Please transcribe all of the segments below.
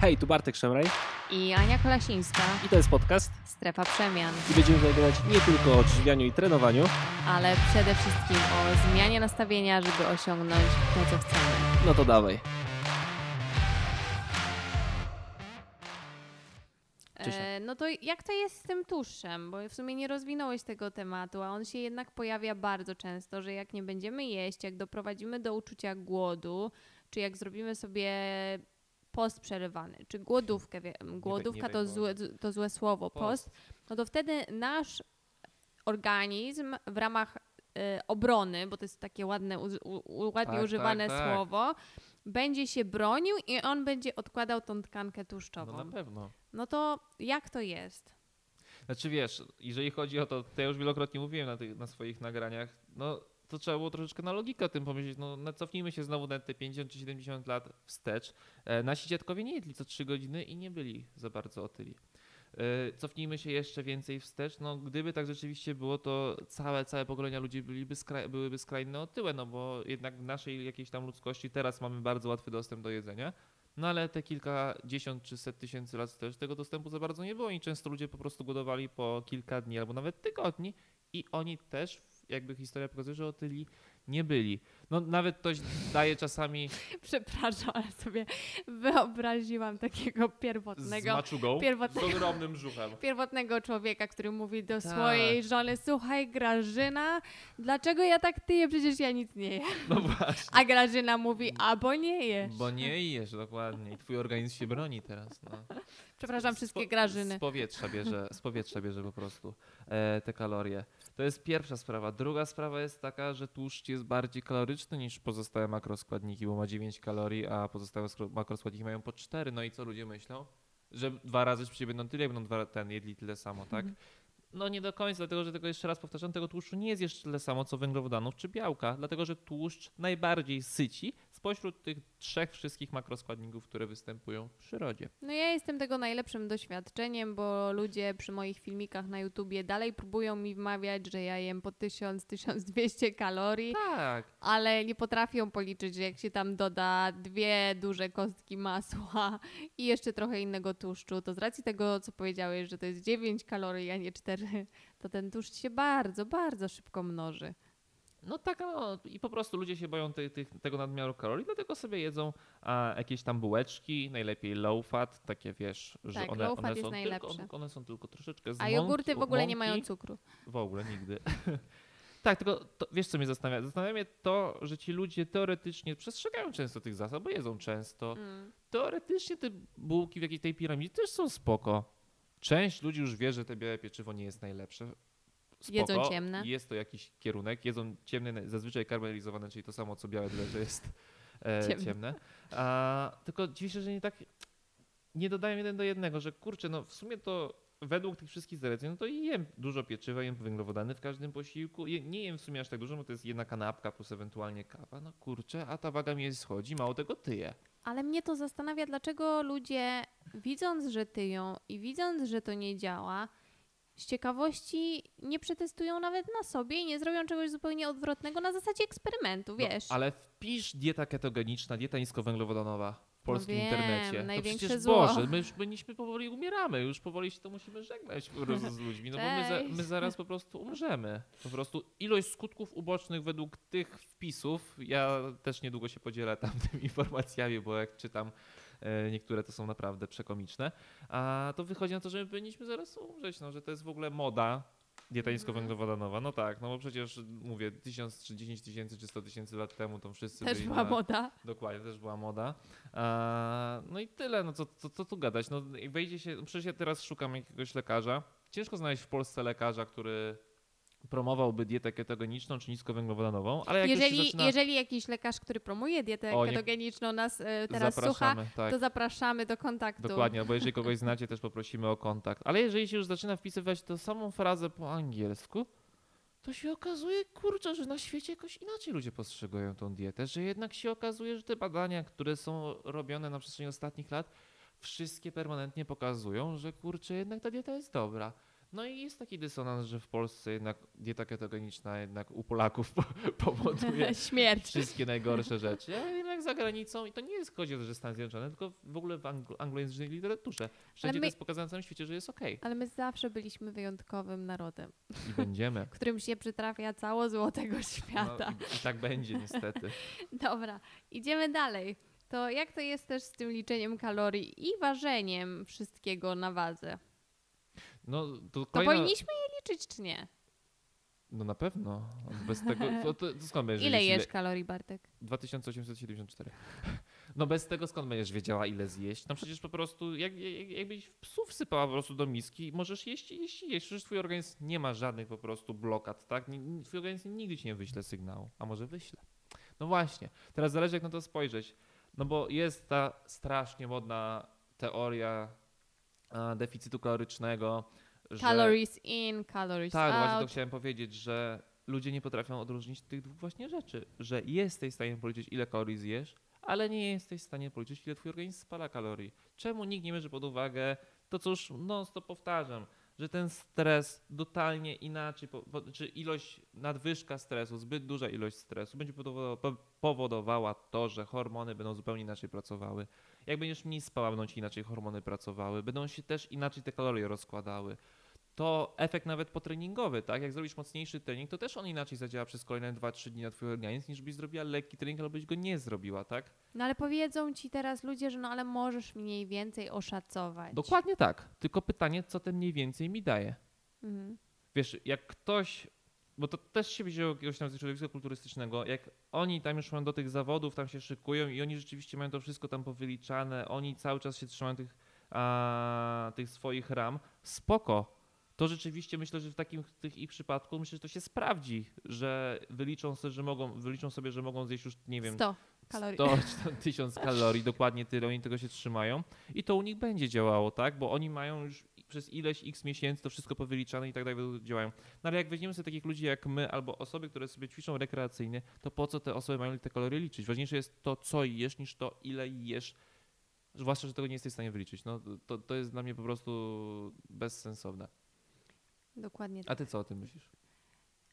Hej, tu Bartek Szemraj I Ania Kolasińska, i to jest podcast Strefa Przemian, i będziemy rozmawiać nie tylko o odżywianiu i trenowaniu, ale przede wszystkim o zmianie nastawienia, żeby osiągnąć to, co chcemy. no to dawaj. E, no to jak to jest z tym tłuszczem? Bo w sumie nie rozwinąłeś tego tematu, a on się jednak pojawia bardzo często, że jak nie będziemy jeść, jak doprowadzimy do uczucia głodu, czy jak zrobimy sobie post przerywany, czy głodówkę, głodówka to, wejmę. złe, to złe słowo, Post. post, no to wtedy nasz organizm w ramach e, obrony, bo to jest takie ładne, u, u, ładnie Tak, używane tak, tak. słowo, będzie się bronił i on będzie odkładał tą tkankę No tłuszczową. na pewno. No to jak to jest? Znaczy wiesz, jeżeli chodzi o to, to ja już wielokrotnie mówiłem na, tych, na swoich nagraniach, no to trzeba było troszeczkę na logikę o tym pomyśleć. No no, cofnijmy się znowu na te 50 czy 70 lat wstecz. E, nasi dziadkowie nie jedli co 3 godziny i nie byli za bardzo otyli. E, cofnijmy się jeszcze więcej wstecz. No gdyby tak rzeczywiście było, to całe, całe pokolenia ludzi byliby skra- byłyby skrajnie otyłe, no bo jednak w naszej jakiejś tam ludzkości teraz mamy bardzo łatwy dostęp do jedzenia. No ale te kilkadziesiąt czy set tysięcy lat też tego dostępu za bardzo nie było i często ludzie po prostu głodowali po kilka dni albo nawet tygodni i oni też, jakby historia pokazuje, że otyli nie byli. No nawet ktoś daje czasami Przepraszam, ale sobie wyobraziłam takiego z pierwotnego, maczugą, pierwotnego- z ogromnym brzuchem. pierwotnego człowieka, który mówi do Tak. swojej żony, słuchaj Grażyna, dlaczego ja tak tyję, przecież ja nic nie jem. No właśnie. A Grażyna mówi, a bo nie jesz. Bo nie jesz dokładnie i twój organizm się broni teraz. No. Przepraszam Z wszystkie Grażyny. Z powietrza bierze, z powietrza bierze po prostu e, te kalorie. To jest pierwsza sprawa. Druga sprawa jest taka, że tłuszcz jest bardziej kaloryczny niż pozostałe makroskładniki, bo ma 9 kalorii, a pozostałe makroskładniki mają po 4. No i co ludzie myślą? Że dwa razy przecież będą tyle, jak będą dwa, ten, jedli tyle samo, tak? Mhm. No nie do końca, dlatego że tego jeszcze raz powtarzam, tego tłuszczu nie jest jeszcze tyle samo co węglowodanów czy białka, dlatego że tłuszcz najbardziej syci spośród tych trzech wszystkich makroskładników, które występują w przyrodzie. No ja jestem tego najlepszym doświadczeniem, bo ludzie przy moich filmikach na YouTubie dalej próbują mi wmawiać, że ja jem po 1000-1200 kalorii. Tak, ale nie potrafią policzyć, że jak się tam doda dwie duże kostki masła i jeszcze trochę innego tłuszczu, to z racji tego, co powiedziałeś, że to jest 9 kalorii, a nie 4, to ten tłuszcz się bardzo, bardzo szybko mnoży. No tak, no i po prostu ludzie się boją tej, tych, tego nadmiaru kalorii, dlatego sobie jedzą a, jakieś tam bułeczki, najlepiej low fat, takie wiesz, że Tak, one, fat one, jest są najlepsze. tylko, one są tylko troszeczkę z A mąki, jogurty w ogóle nie mąki, mają cukru. W ogóle nigdy. tak, tylko to, wiesz co mnie zastanawia? Zastanawia mnie to, że ci ludzie teoretycznie przestrzegają często tych zasad, bo jedzą często. Mm. Teoretycznie te bułki w jakiejś tej piramidzie też są spoko. Część ludzi już wie, że te białe pieczywo nie jest najlepsze. Spoko. Jedzą ciemne. Jest to jakiś kierunek. Jedzą ciemne, zazwyczaj karmelizowane, czyli to samo co białe, tyle że jest e, Ciemne. ciemne. A, tylko dziwię się, że nie tak nie dodają jeden do jednego, że kurczę, no w sumie to według tych wszystkich zaleceń, no to jem dużo pieczywa, jem węglowodany w każdym posiłku. Je, nie jem w sumie aż tak dużo, bo to jest jedna kanapka plus ewentualnie kawa. No kurczę, a ta waga mi schodzi, mało tego tyje. Ale mnie to zastanawia, dlaczego ludzie, widząc, że tyją i widząc, że to nie działa, z ciekawości nie przetestują nawet na sobie i nie zrobią czegoś zupełnie odwrotnego na zasadzie eksperymentu, wiesz. No, ale wpisz dieta ketogeniczna, dieta niskowęglowodanowa w polskim wiem, internecie. największe to przecież zło. Boże, my już byliśmy powoli umieramy, już powoli się to musimy żegnać z ludźmi, no bo my, za, my zaraz po prostu umrzemy. Po prostu ilość skutków ubocznych według tych wpisów, ja też niedługo się podzielę tam tymi informacjami, bo jak czytam niektóre to są naprawdę przekomiczne, a to wychodzi na to, że my powinniśmy zaraz umrzeć, no, że to jest w ogóle moda, dieta niskowęglowodanowa. No tak, no bo przecież mówię, 1000 czy 10 tysięcy czy 100 tysięcy lat temu to wszyscy Też byli była na, moda. Dokładnie, też była moda. No i tyle, no co, co, co tu gadać? No wejdzie się, przecież ja teraz szukam jakiegoś lekarza. Ciężko znaleźć w Polsce lekarza, który promowałby dietę ketogeniczną czy niskowęglowodanową, ale jak Jeżeli, zaczyna... jeżeli jakiś lekarz, który promuje dietę O, nie- ketogeniczną nas e, teraz słucha, tak. to zapraszamy do kontaktu. Dokładnie, bo jeżeli kogoś znacie, też poprosimy o kontakt. Ale jeżeli się już zaczyna wpisywać tę samą frazę po angielsku, to się okazuje, kurczę, że na świecie jakoś inaczej ludzie postrzegają tą dietę, że jednak się okazuje, że te badania, które są robione na przestrzeni ostatnich lat, wszystkie permanentnie pokazują, że kurczę, jednak ta dieta jest dobra. No i jest taki dysonans, że w Polsce jednak dieta ketogeniczna jednak u Polaków po- powoduje Śmierć. wszystkie najgorsze rzeczy. A jednak za granicą, i to nie jest chodzi o to, że Stany Zjednoczone, tylko w ogóle w anglo- anglojęzycznej literaturze. Wszędzie my- to jest pokazane na całym świecie, że jest okej. Ale my zawsze byliśmy wyjątkowym narodem, I będziemy. którym się przytrafia cało złotego No, świata. i, I tak będzie niestety. Dobra, idziemy dalej. To jak to jest też z tym liczeniem kalorii i ważeniem wszystkiego na wadze? No to, To kolejna... powinniśmy je liczyć, czy nie? No na pewno. Bez tego, to, to, to skąd będziesz Ile jesz kalorii, Bartek? 2874. No bez tego skąd będziesz wiedziała ile zjeść? No przecież po prostu jak, jak, jakbyś psów wsypała po prostu do miski, możesz jeść i jeść jeść. Przecież twój organizm nie ma żadnych po prostu blokad, tak? Twój organizm nigdy ci nie wyśle sygnału, a może wyśle. No właśnie. Teraz zależy jak na to spojrzeć. No bo jest ta strasznie modna teoria deficytu kalorycznego, że... Calories in, calories Tak, właśnie to out. chciałem powiedzieć, że ludzie nie potrafią odróżnić tych dwóch właśnie rzeczy, że jesteś w stanie policzyć ile kalorii zjesz, ale nie jesteś w stanie policzyć ile twój organizm spala kalorii. Czemu nikt nie bierze pod uwagę to, co już non stop powtarzam, że ten stres totalnie inaczej, czy ilość, nadwyżka stresu, zbyt duża ilość stresu będzie powodowała, po- powodowała to, że hormony będą zupełnie inaczej pracowały. Jak będziesz mniej spała, będą ci inaczej hormony pracowały, będą się też inaczej te kalorie rozkładały to efekt nawet potreningowy, tak? Jak zrobisz mocniejszy trening, to też on inaczej zadziała przez kolejne 2-3 dni na twój organizm, niż byś zrobiła lekki trening albo byś go nie zrobiła, tak? No ale powiedzą ci teraz ludzie, że no ale możesz mniej więcej oszacować. Dokładnie tak. Tylko pytanie, co ten mniej więcej mi daje. Mhm. Wiesz, jak ktoś, bo to też się wzięło jakiegoś tam ze środowiska kulturystycznego, jak oni tam już mają do tych zawodów, tam się szykują i oni rzeczywiście mają to wszystko tam powyliczane, oni cały czas się trzymają tych, a, tych swoich ram, spoko. To rzeczywiście myślę, że w takim tych ich przypadku myślę, że to się sprawdzi, że wyliczą sobie, że mogą, wyliczą sobie, że mogą zjeść już, nie wiem, 100 kalorii. 100 czy tam 1000 kalorii, dokładnie tyle, oni tego się trzymają i to u nich będzie działało, tak? Bo oni mają już przez ileś x miesięcy to wszystko powyliczane i tak dalej działają. No ale jak weźmiemy sobie takich ludzi jak my albo osoby, które sobie ćwiczą rekreacyjnie, to po co te osoby mają te kalorie liczyć? Ważniejsze jest to, co jesz, niż to, ile jesz. Zwłaszcza, że tego nie jesteś w stanie wyliczyć. No, to, to jest dla mnie po prostu bezsensowne. Dokładnie A tak. ty co o tym myślisz?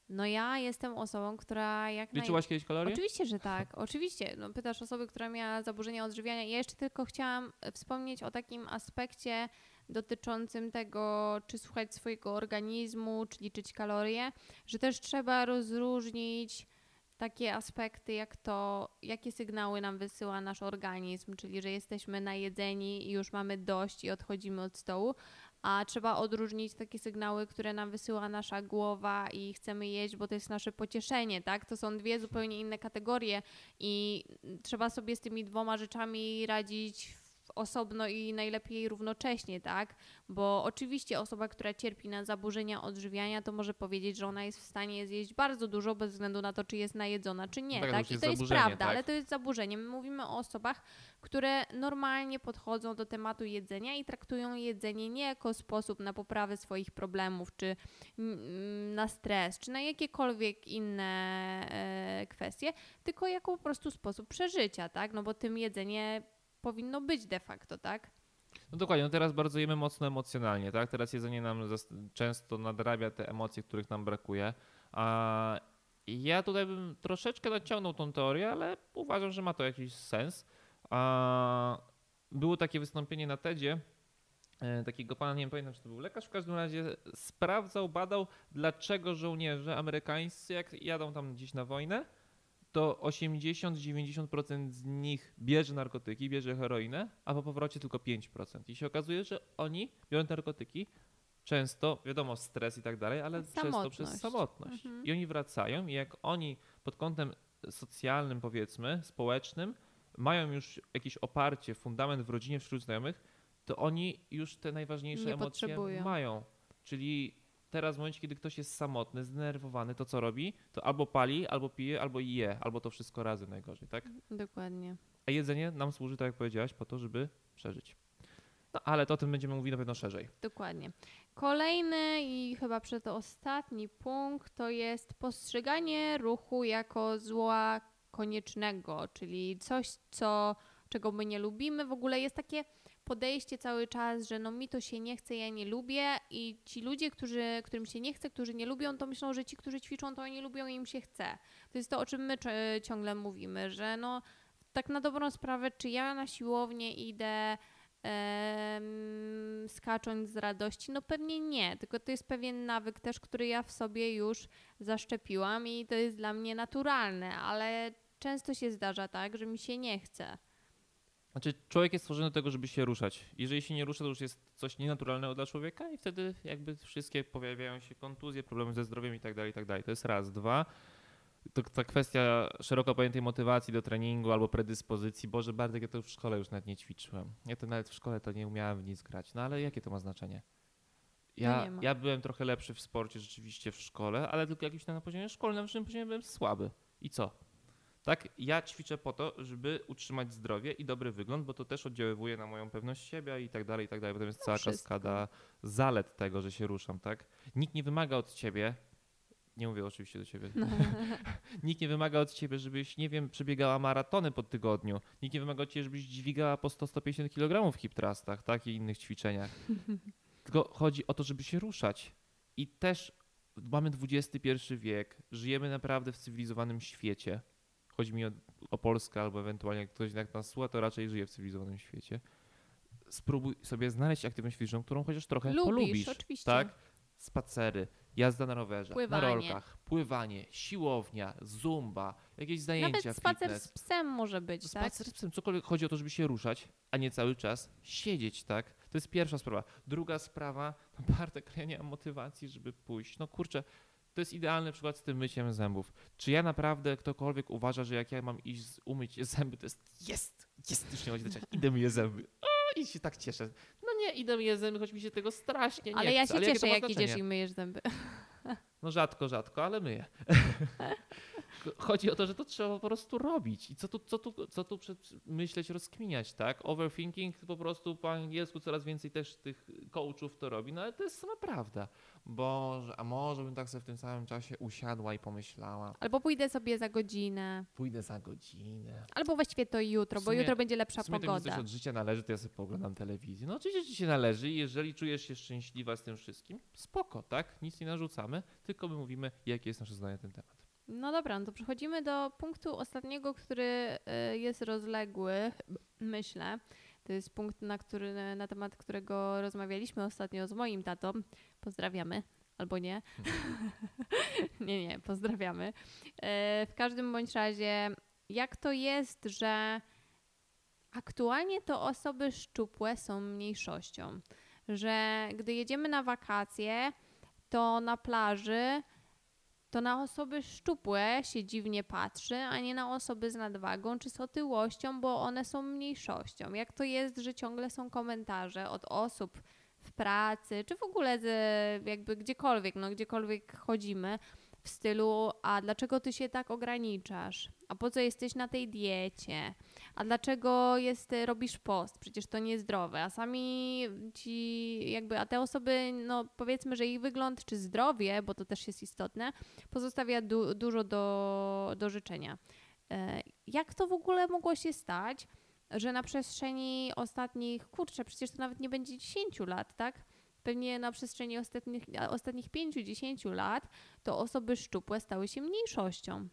No ja jestem osobą, która jak naj... Liczyłaś kiedyś kalorie? Oczywiście, że tak. Oczywiście. No, pytasz osoby, która miała zaburzenia odżywiania. Ja jeszcze tylko chciałam wspomnieć o takim aspekcie dotyczącym tego, czy słuchać swojego organizmu, czy liczyć kalorie, że też trzeba rozróżnić takie aspekty, jak to, jakie sygnały nam wysyła nasz organizm, czyli że jesteśmy najedzeni i już mamy dość i odchodzimy od stołu, a trzeba odróżnić takie sygnały, które nam wysyła nasza głowa i chcemy jeść, bo to jest nasze pocieszenie, tak? To są dwie zupełnie inne kategorie i trzeba sobie z tymi dwoma rzeczami radzić w- osobno i najlepiej równocześnie, tak? Bo oczywiście osoba, która cierpi na zaburzenia odżywiania, to może powiedzieć, że ona jest w stanie zjeść bardzo dużo bez względu na to, czy jest najedzona, czy nie, Tak, to tak? już I to jest prawda, tak? ale to jest zaburzenie. My mówimy o osobach, które normalnie podchodzą do tematu jedzenia i traktują jedzenie nie jako sposób na poprawę swoich problemów, czy na stres, czy na jakiekolwiek inne e, kwestie, tylko jako po prostu sposób przeżycia, tak? No bo tym jedzenie powinno być de facto, tak? No dokładnie, no teraz bardzo jemy mocno emocjonalnie, tak? Teraz jedzenie nam często nadrabia te emocje, których nam brakuje. A ja tutaj bym troszeczkę naciągnął tą teorię, ale uważam, że ma to jakiś sens. A było takie wystąpienie na TEDzie e, takiego pana, nie pamiętam, czy to był lekarz, w każdym razie sprawdzał, badał, dlaczego żołnierze amerykańscy, jak jadą tam gdzieś na wojnę, to 80-90% z nich bierze narkotyki, bierze heroinę, a po powrocie tylko 5%. I się okazuje, że oni biorą te narkotyki często, wiadomo, stres i tak dalej, ale często Samotność. przez samotność. Mhm. I oni wracają i jak oni pod kątem socjalnym, powiedzmy, społecznym, mają już jakieś oparcie, fundament w rodzinie, wśród znajomych, to oni już te najważniejsze Nie emocje potrzebują. mają. Czyli teraz w momencie, kiedy ktoś jest samotny, zdenerwowany, to co robi? To albo pali, albo pije, albo je, albo to wszystko razem najgorzej, tak? Dokładnie. A jedzenie nam służy, tak jak powiedziałaś, po to, żeby przeżyć. No ale to o tym będziemy mówili na pewno szerzej. Dokładnie. Kolejny i chyba przedostatni punkt to jest postrzeganie ruchu jako zła koniecznego, czyli coś, co czego my nie lubimy. W ogóle jest takie podejście cały czas, że no mi to się nie chce, ja nie lubię i ci ludzie, którzy, którym się nie chce, którzy nie lubią, to myślą, że ci, którzy ćwiczą, to oni lubią i im się chce. To jest to, o czym my ciągle mówimy, że no tak na dobrą sprawę, czy ja na siłownię idę skacząc z radości? No pewnie nie, tylko to jest pewien nawyk też, który ja w sobie już zaszczepiłam i to jest dla mnie naturalne, ale często się zdarza tak, że mi się nie chce. Znaczy, człowiek jest stworzony do tego, żeby się ruszać. Jeżeli się nie rusza, to już jest coś nienaturalnego dla człowieka i wtedy jakby wszystkie pojawiają się kontuzje, problemy ze zdrowiem i tak dalej, i tak dalej. To jest raz. Dwa, to ta kwestia szeroko pojętej motywacji do treningu albo predyspozycji. Boże, Bartek, ja to w szkole już nawet nie ćwiczyłem. Ja to nawet w szkole to nie umiałem w nic grać. No ale jakie to ma znaczenie? No Ja, ma. ja byłem trochę lepszy w sporcie rzeczywiście w szkole, ale tylko jakimś tam na poziomie szkolnym, na wyższym poziomie byłem słaby. I co? Tak, ja ćwiczę po to, żeby utrzymać zdrowie i dobry wygląd, bo to też oddziaływuje na moją pewność siebie i tak dalej, i tak dalej. Potem jest No cała wszystko. kaskada zalet tego, że się ruszam, tak? Nikt nie wymaga od ciebie, nie mówię oczywiście do ciebie, No. nikt nie wymaga od ciebie, żebyś, nie wiem, przebiegała maratony po tygodniu. Nikt nie wymaga od ciebie, żebyś dźwigała po 100-150 kg w hip thrustach, tak? I innych ćwiczeniach. Tylko chodzi o to, żeby się ruszać. I też mamy XXI wiek, żyjemy naprawdę w cywilizowanym świecie. Chodzi mi o, o Polskę, albo ewentualnie jak ktoś jak nas słucha, to raczej żyje w cywilizowanym świecie. Spróbuj sobie znaleźć aktywność fizyczną, którą chociaż trochę Lubisz, polubisz. oczywiście. Tak? Spacery, jazda na rowerze, Pływanie. na rolkach, pływanie, siłownia, zumba, jakieś zajęcia, Nawet spacer fitness. z psem może być, tak? Spacer z psem, cokolwiek chodzi o to, żeby się ruszać, a nie cały czas siedzieć, tak? To jest pierwsza sprawa. Druga sprawa, no Bartek, ja nie mam motywacji, żeby pójść. No kurczę, to jest idealny przykład z tym myciem zębów. Czy ja naprawdę, ktokolwiek uważa, że jak ja mam iść umyć zęby, to jest jest, jest, już nie chodzi do idę myję zęby. O, i się tak cieszę. No nie, idę myję zęby, choć mi się tego strasznie nie Ale ja się jakie cieszę, jak idziesz znaczenie? i myjesz zęby. No rzadko, rzadko, ale myję. Chodzi o to, że to trzeba po prostu robić. I co tu, co tu, co tu myśleć, rozkminiać, tak? Overthinking po prostu po angielsku coraz więcej też tych coachów to robi, no ale to jest sama prawda. Boże, a może bym tak sobie w tym samym czasie usiadła i pomyślała, Albo pójdę sobie za godzinę. pójdę za godzinę. Albo właściwie to jutro, W bo sumie- jutro będzie lepsza W sumie to mi coś pogoda. od życia należy, to ja sobie pooglądam telewizję. No oczywiście ci się należy i jeżeli czujesz się szczęśliwa z tym wszystkim, spoko, tak? Nic nie narzucamy, tylko my mówimy, jakie jest nasze zdanie na ten temat. No dobra, no to przechodzimy do punktu ostatniego, który y, jest rozległy, myślę. To jest punkt, na, który, na temat którego rozmawialiśmy ostatnio z moim tatą. Pozdrawiamy. Albo nie. nie, nie, pozdrawiamy. E, W każdym bądź razie, jak to jest, że aktualnie to osoby szczupłe są mniejszością? Że gdy jedziemy na wakacje, to na plaży to na osoby szczupłe się dziwnie patrzy, a nie na osoby z nadwagą czy z otyłością, bo one są mniejszością. Jak to jest, że ciągle są komentarze od osób w pracy, czy w ogóle jakby gdziekolwiek, no gdziekolwiek chodzimy, w stylu, a dlaczego ty się tak ograniczasz? A po co jesteś na tej diecie? A dlaczego jest, robisz post? Przecież to niezdrowe. A sami ci, jakby, a te osoby, no powiedzmy, że ich wygląd czy zdrowie, bo to też jest istotne, pozostawia du- dużo do, do życzenia. E, Jak to w ogóle mogło się stać, że na przestrzeni ostatnich, kurczę, przecież to nawet nie będzie 10 lat, tak? Pewnie na przestrzeni ostatnich, ostatnich 5-10 lat to osoby szczupłe stały się mniejszością.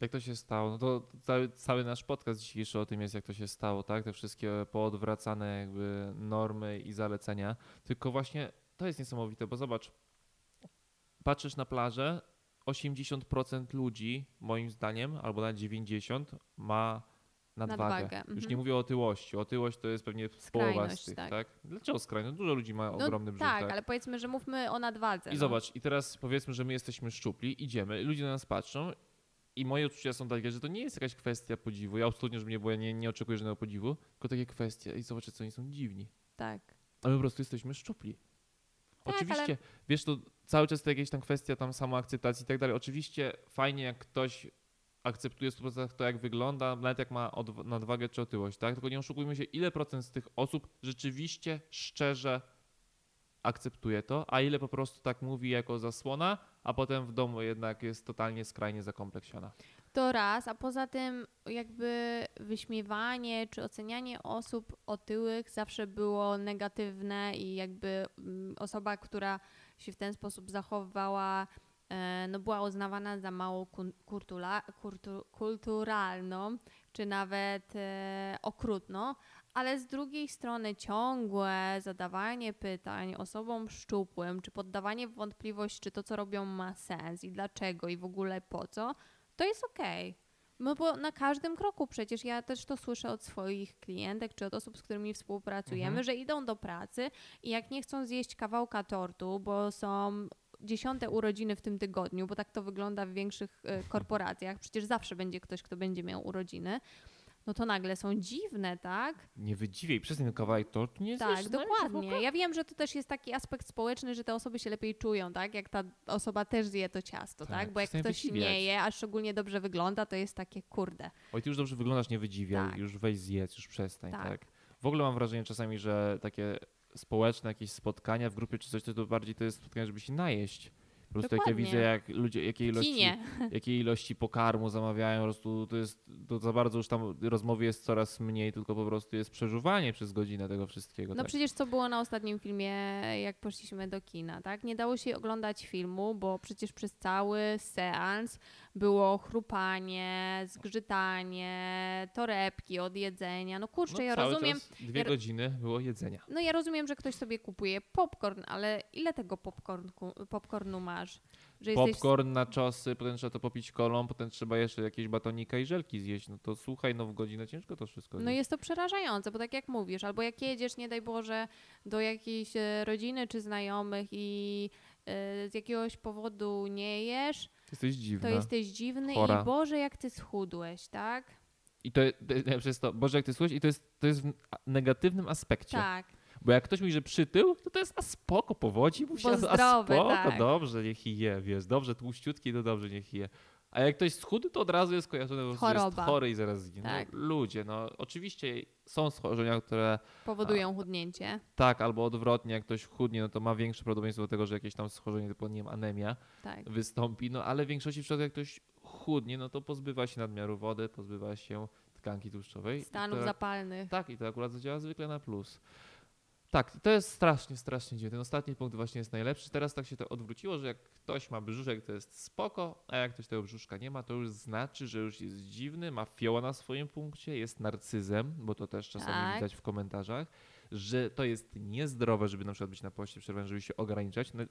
Jak to się stało? No to cały, cały nasz podcast dzisiejszy o tym jest, jak to się stało, tak? Te wszystkie poodwracane jakby normy i zalecenia. Tylko właśnie to jest niesamowite, bo zobacz, patrzysz na plażę, 80% ludzi, moim zdaniem, albo nawet 90% ma nadwagę. Nadwagę, Już mhm. nie mówię o otyłości. Otyłość to jest pewnie połowa z Skrajność, tych, tak. tak? Dlaczego skrajność? Dużo ludzi ma No ogromny brzuch, tak, tak? ale powiedzmy, że mówmy o nadwadze. I no. zobacz, i teraz powiedzmy, że my jesteśmy szczupli, idziemy, ludzie na nas patrzą i moje odczucia są takie, że to nie jest jakaś kwestia podziwu. Ja absolutnie, żeby nie było, ja nie, nie oczekuję żadnego podziwu, tylko takie kwestie i zobaczcie, co oni są dziwni. Tak. A my po prostu jesteśmy szczupli. Tak, Oczywiście, ale- wiesz, to cały czas to jakieś tam kwestia tam samoakceptacji i tak dalej. Oczywiście fajnie, jak ktoś akceptuje w 100% to, jak wygląda, nawet jak ma nadwagę czy otyłość, tak? Tylko nie oszukujmy się, ile procent z tych osób rzeczywiście szczerze akceptuje to, a ile po prostu tak mówi jako zasłona, a potem w domu jednak jest totalnie skrajnie zakompleksiona. To raz, a poza tym jakby wyśmiewanie czy ocenianie osób otyłych zawsze było negatywne i jakby mm, osoba, która się w ten sposób zachowywała, no była uznawana za mało kurtula, kurtu, kulturalną, czy nawet e, okrutną, ale z drugiej strony ciągłe zadawanie pytań osobom szczupłym, czy poddawanie wątpliwość, czy to, co robią, ma sens i dlaczego i w ogóle po co, to jest okej. No bo na każdym kroku przecież ja też to słyszę od swoich klientek czy od osób, z którymi współpracujemy, Mhm. że idą do pracy i jak nie chcą zjeść kawałka tortu, bo są dziesiąte urodziny w tym tygodniu, bo tak to wygląda w większych e, korporacjach, przecież zawsze będzie ktoś, kto będzie miał urodziny, no to nagle są dziwne, tak? Nie wydziwiej, przez ten kawałek tortu nie Tak, dokładnie. Ja wiem, że to też jest taki aspekt społeczny, że te osoby się lepiej czują, tak? Jak ta osoba też zje to ciasto, tak? Tak, Bo jak ktoś wysiwiać. nie je, a szczególnie dobrze wygląda, to jest takie kurde. Oj, ty już dobrze wyglądasz, nie wydziwiaj, Tak. już weź zjedz, już przestań, Tak. tak. W ogóle mam wrażenie czasami, że takie społeczne jakieś spotkania w grupie czy coś, to, bardziej to jest spotkanie, żeby się najeść. Po prostu jak ja Dokładnie. widzę, jak ludzie, jakiej ilości, jakiej ilości pokarmu zamawiają, po prostu to jest, to za bardzo już tam rozmowy jest coraz mniej, tylko po prostu jest przeżuwanie przez godzinę tego wszystkiego. No tak. przecież co było na ostatnim filmie, jak poszliśmy do kina, tak? Nie dało się oglądać filmu, bo przecież przez cały seans było chrupanie, zgrzytanie, torebki od jedzenia. No kurczę, no, ja rozumiem, dwie ja godziny było jedzenia. no ja rozumiem, że ktoś sobie kupuje popcorn, ale ile tego popcornku, popcornu masz? Że jesteś Popcorn na czosy, potem trzeba to popić kolą, potem trzeba jeszcze jakieś batonika i żelki zjeść. No to słuchaj, no w godzinę ciężko to wszystko No jest to przerażające, bo tak jak mówisz, albo jak jedziesz, nie daj Boże, do jakiejś e, rodziny czy znajomych i e, z jakiegoś powodu nie jesz, Jesteś dziwna. to jesteś dziwny chora. i Boże, jak ty schudłeś, tak? I to, to jest to, Boże, jak ty słuchasz, i to jest, to jest w negatywnym aspekcie. Tak. Bo jak ktoś mówi, że przytył, to to jest a spoko, powodzi mu się, Bo a spoko, tak. dobrze, niech je, wiesz, dobrze, tłuściutki, to dobrze, niech je. A jak ktoś schudł, to od razu jest kojarzone, że jest chory i zaraz zginie. Tak. No, ludzie, no oczywiście są schorzenia, które Powodują chudnięcie. tak, albo odwrotnie, jak ktoś chudnie, no to ma większe prawdopodobieństwo do tego, że jakieś tam schorzenie typu, nie wiem, anemia Tak. wystąpi, no ale w większości przypadków jak ktoś chudnie, no to pozbywa się nadmiaru wody, pozbywa się tkanki tłuszczowej. Stanów to, zapalnych. Tak, i to akurat zadziała zwykle na plus. Tak, to jest strasznie, strasznie dziwne. Ten ostatni punkt właśnie jest najlepszy. Teraz tak się to odwróciło, że jak ktoś ma brzuszek, to jest spoko, a jak ktoś tego brzuszka nie ma, to już znaczy, że już jest dziwny, ma fioła na swoim punkcie, jest narcyzem, bo to też czasami Tak. widać w komentarzach, że to jest niezdrowe, żeby na przykład być na poście przerwany, żeby się ograniczać. No,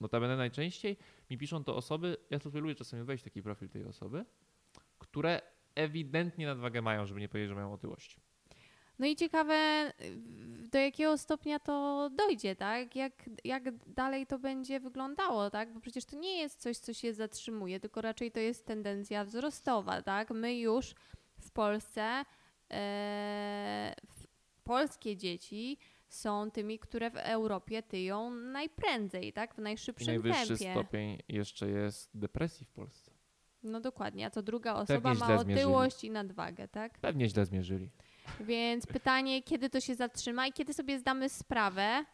notabene najczęściej mi piszą to osoby, ja lubię czasami wejść w taki profil tej osoby, które ewidentnie nadwagę mają, żeby nie powiedzieć, że mają otyłość. No i ciekawe, y, do jakiego stopnia to dojdzie, tak? Jak, jak dalej to będzie wyglądało, tak? Bo przecież to nie jest coś, co się zatrzymuje, tylko raczej to jest tendencja wzrostowa, tak? My już w Polsce, e, polskie dzieci są tymi, które w Europie tyją najprędzej, tak? W I najszybszym najwyższy tempie. stopień jeszcze jest depresji w Polsce. No dokładnie, a co druga osoba źle ma zmierzyli. otyłość i nadwagę, tak? Pewnie źle zmierzyli. Więc pytanie, kiedy to się zatrzyma i kiedy sobie zdamy sprawę,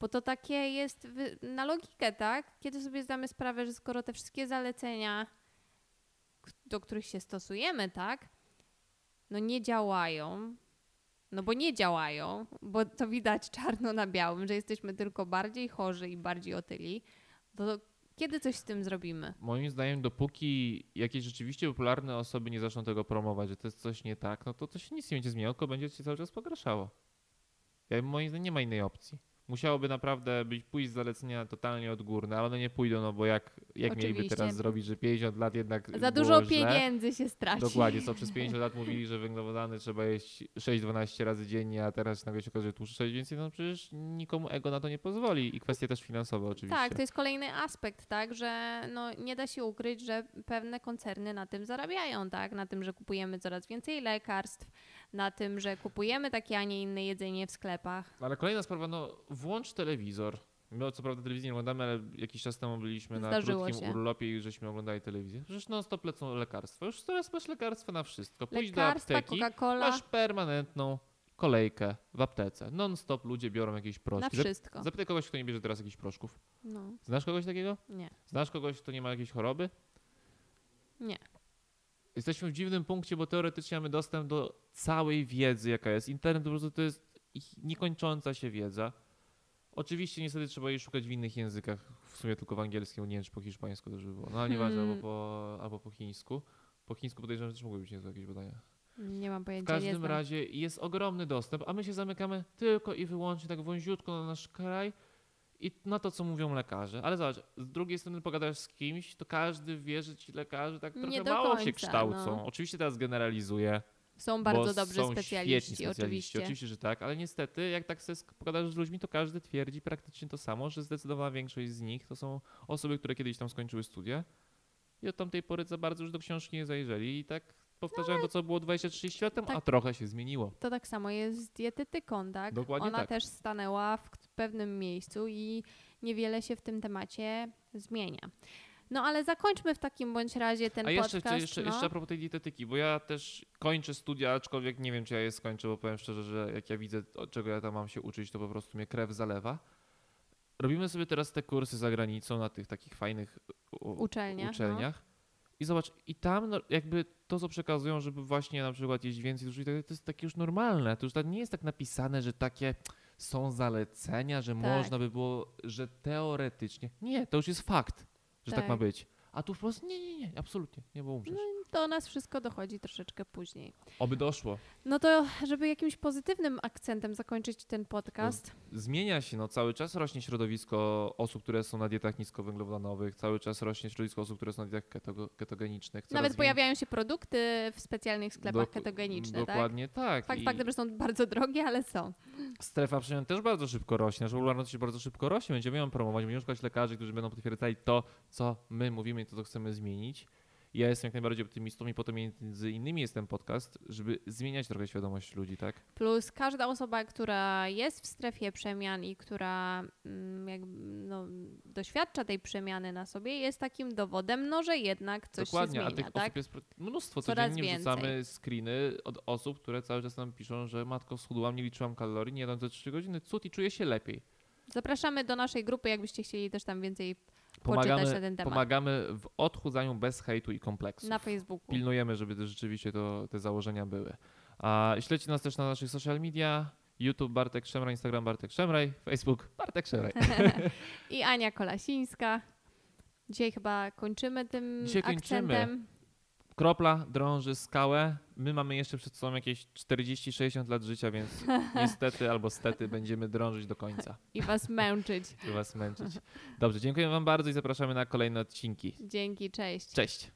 bo to takie jest na logikę, tak? Kiedy sobie zdamy sprawę, że skoro te wszystkie zalecenia, do których się stosujemy, tak, no nie działają, no bo nie działają, bo to widać czarno na białym, że jesteśmy tylko bardziej chorzy i bardziej otyli, to kiedy coś z tym zrobimy? Moim zdaniem, dopóki jakieś rzeczywiście popularne osoby nie zaczną tego promować, że to jest coś nie tak, no to to się nic nie będzie zmieniało, tylko będzie się cały czas pogarszało. Ja, moim zdaniem nie ma innej opcji. Musiałoby naprawdę być pójść z zalecenia totalnie odgórne, ale one nie pójdą, no bo jak, jak mieliby teraz zrobić, że 50 lat jednak Za dużo źle? pieniędzy się straci. Dokładnie, co przez 50 lat mówili, że węglowodany trzeba jeść 6-12 razy dziennie, a teraz nagle się okazuje, że tłuszcz 6 więcej, no przecież nikomu ego na to nie pozwoli i kwestie też finansowe oczywiście. Tak, to jest kolejny aspekt, tak, że no, nie da się ukryć, że pewne koncerny na tym zarabiają, tak, na tym, że kupujemy coraz więcej lekarstw, na tym, że kupujemy takie, a nie inne jedzenie w sklepach. Ale kolejna sprawa, no włącz telewizor. My co prawda telewizji nie oglądamy, ale jakiś czas temu byliśmy na Zdarzyło krótkim się. urlopie i żeśmy oglądali telewizję. Przecież non stop lecą lekarstwa. Już teraz masz lekarstwa na wszystko. Pójdź Lekarstwa, do apteki, Coca-Cola, masz permanentną kolejkę w aptece. Non stop ludzie biorą jakieś na proszki. Zap- wszystko. Zapytaj kogoś, kto nie bierze teraz jakichś proszków. No, Znasz kogoś takiego? nie, Znasz kogoś, kto nie ma jakiejś choroby? nie. Jesteśmy w dziwnym punkcie, bo teoretycznie mamy dostęp do całej wiedzy, jaka jest. Internet po prostu to jest niekończąca się wiedza. Oczywiście niestety trzeba jej szukać w innych językach, w sumie tylko w angielskim, nie wiem czy po hiszpańsku też by było. No ale nieważne, Hmm. albo po, albo po chińsku. Po chińsku podejrzewam, że też mogły być niezłe jakieś badania. Nie mam W pojęcia, nie każdym razie jest ogromny dostęp, a my się zamykamy tylko i wyłącznie tak wąziutko na nasz kraj i na to, co mówią lekarze. Ale zobacz, z drugiej strony pogadasz z kimś, to każdy wie, że ci lekarze tak trochę mało się kształcą. no. Oczywiście teraz generalizuję. Są bardzo dobrzy są specjaliści, specjaliści, oczywiście. Oczywiście, że tak, ale niestety, jak tak sobie pogadasz z ludźmi, to każdy twierdzi praktycznie to samo, że zdecydowana większość z nich to są osoby, które kiedyś tam skończyły studia i od tamtej pory za bardzo już do książki nie zajrzeli i tak powtarzają to, co było 20-30 lat temu, a tak- trochę się zmieniło. To tak samo jest z dietetyką, tak? Dokładnie Ona tak. też stanęła w pewnym miejscu i niewiele się w tym temacie zmienia. No ale zakończmy w takim bądź razie ten A jeszcze, podcast. jeszcze, no. jeszcze a propos tej dietetyki, bo ja też kończę studia, aczkolwiek nie wiem, czy ja je skończę, bo powiem szczerze, że jak ja widzę, czego ja tam mam się uczyć, to po prostu mnie krew zalewa. Robimy sobie teraz te kursy za granicą na tych takich fajnych u- Uczelniach, no. uczelniach. I zobacz, i tam no, jakby to, co przekazują, żeby właśnie na przykład jeść więcej dużo, to jest takie już normalne. To już tak nie jest tak napisane, że takie są zalecenia, że Tak. można by było, że teoretycznie. Nie, to już jest fakt, że tak, Tak. ma być. A tu po prostu nie, nie, nie, absolutnie, nie, bo umrzesz. Do nas wszystko dochodzi troszeczkę później. Oby doszło. No to, żeby jakimś pozytywnym akcentem zakończyć ten podcast, Zmienia się, no cały czas rośnie środowisko osób, które są na dietach niskowęglowodanowych, cały czas rośnie środowisko osób, które są na dietach keto, ketogenicznych. Nawet wię- pojawiają się produkty w specjalnych sklepach Dok- ketogeniczne, tak? Dokładnie tak. Fakt I faktem, że są bardzo drogie, ale są. strefa przemian też bardzo szybko rośnie, nasza popularność bardzo szybko rośnie. Będziemy ją promować, będziemy szukać lekarzy, którzy będą potwierdzali to, co my mówimy i to, co chcemy zmienić. Ja jestem jak najbardziej optymistą i po to między innymi jest ten podcast, żeby zmieniać trochę świadomość ludzi, tak? Plus każda osoba, która jest w strefie przemian i która mm, jakby, no, doświadcza tej przemiany na sobie, jest takim dowodem, no, że jednak coś Dokładnie, się a zmienia, tych tak? osób jest mnóstwo. Coraz Codziennie więcej. wrzucamy screeny od osób, które cały czas nam piszą, że matko schudłam, nie liczyłam kalorii, nie jadłam za 3 godziny, cud i czuję się lepiej. Zapraszamy do naszej grupy, jakbyście chcieli też tam więcej poczytać na Pomagamy, ten temat. pomagamy w odchudzaniu bez hejtu i kompleksu. Na Facebooku. Pilnujemy, żeby to rzeczywiście to, te założenia były. A śledźcie nas też na naszych social media. YouTube Bartek Szemraj, Instagram Bartek Szemraj, Facebook Bartek Szemraj. I Ania Kolasińska. Dzisiaj chyba kończymy tym Dzisiaj kończymy. Kropla drąży skałę. My mamy jeszcze przed sobą jakieś 40-60 lat życia, więc niestety albo stety będziemy drążyć do końca, I was męczyć. by was męczyć. Dobrze, dziękuję wam bardzo i zapraszamy na kolejne odcinki. Dzięki, cześć. Cześć!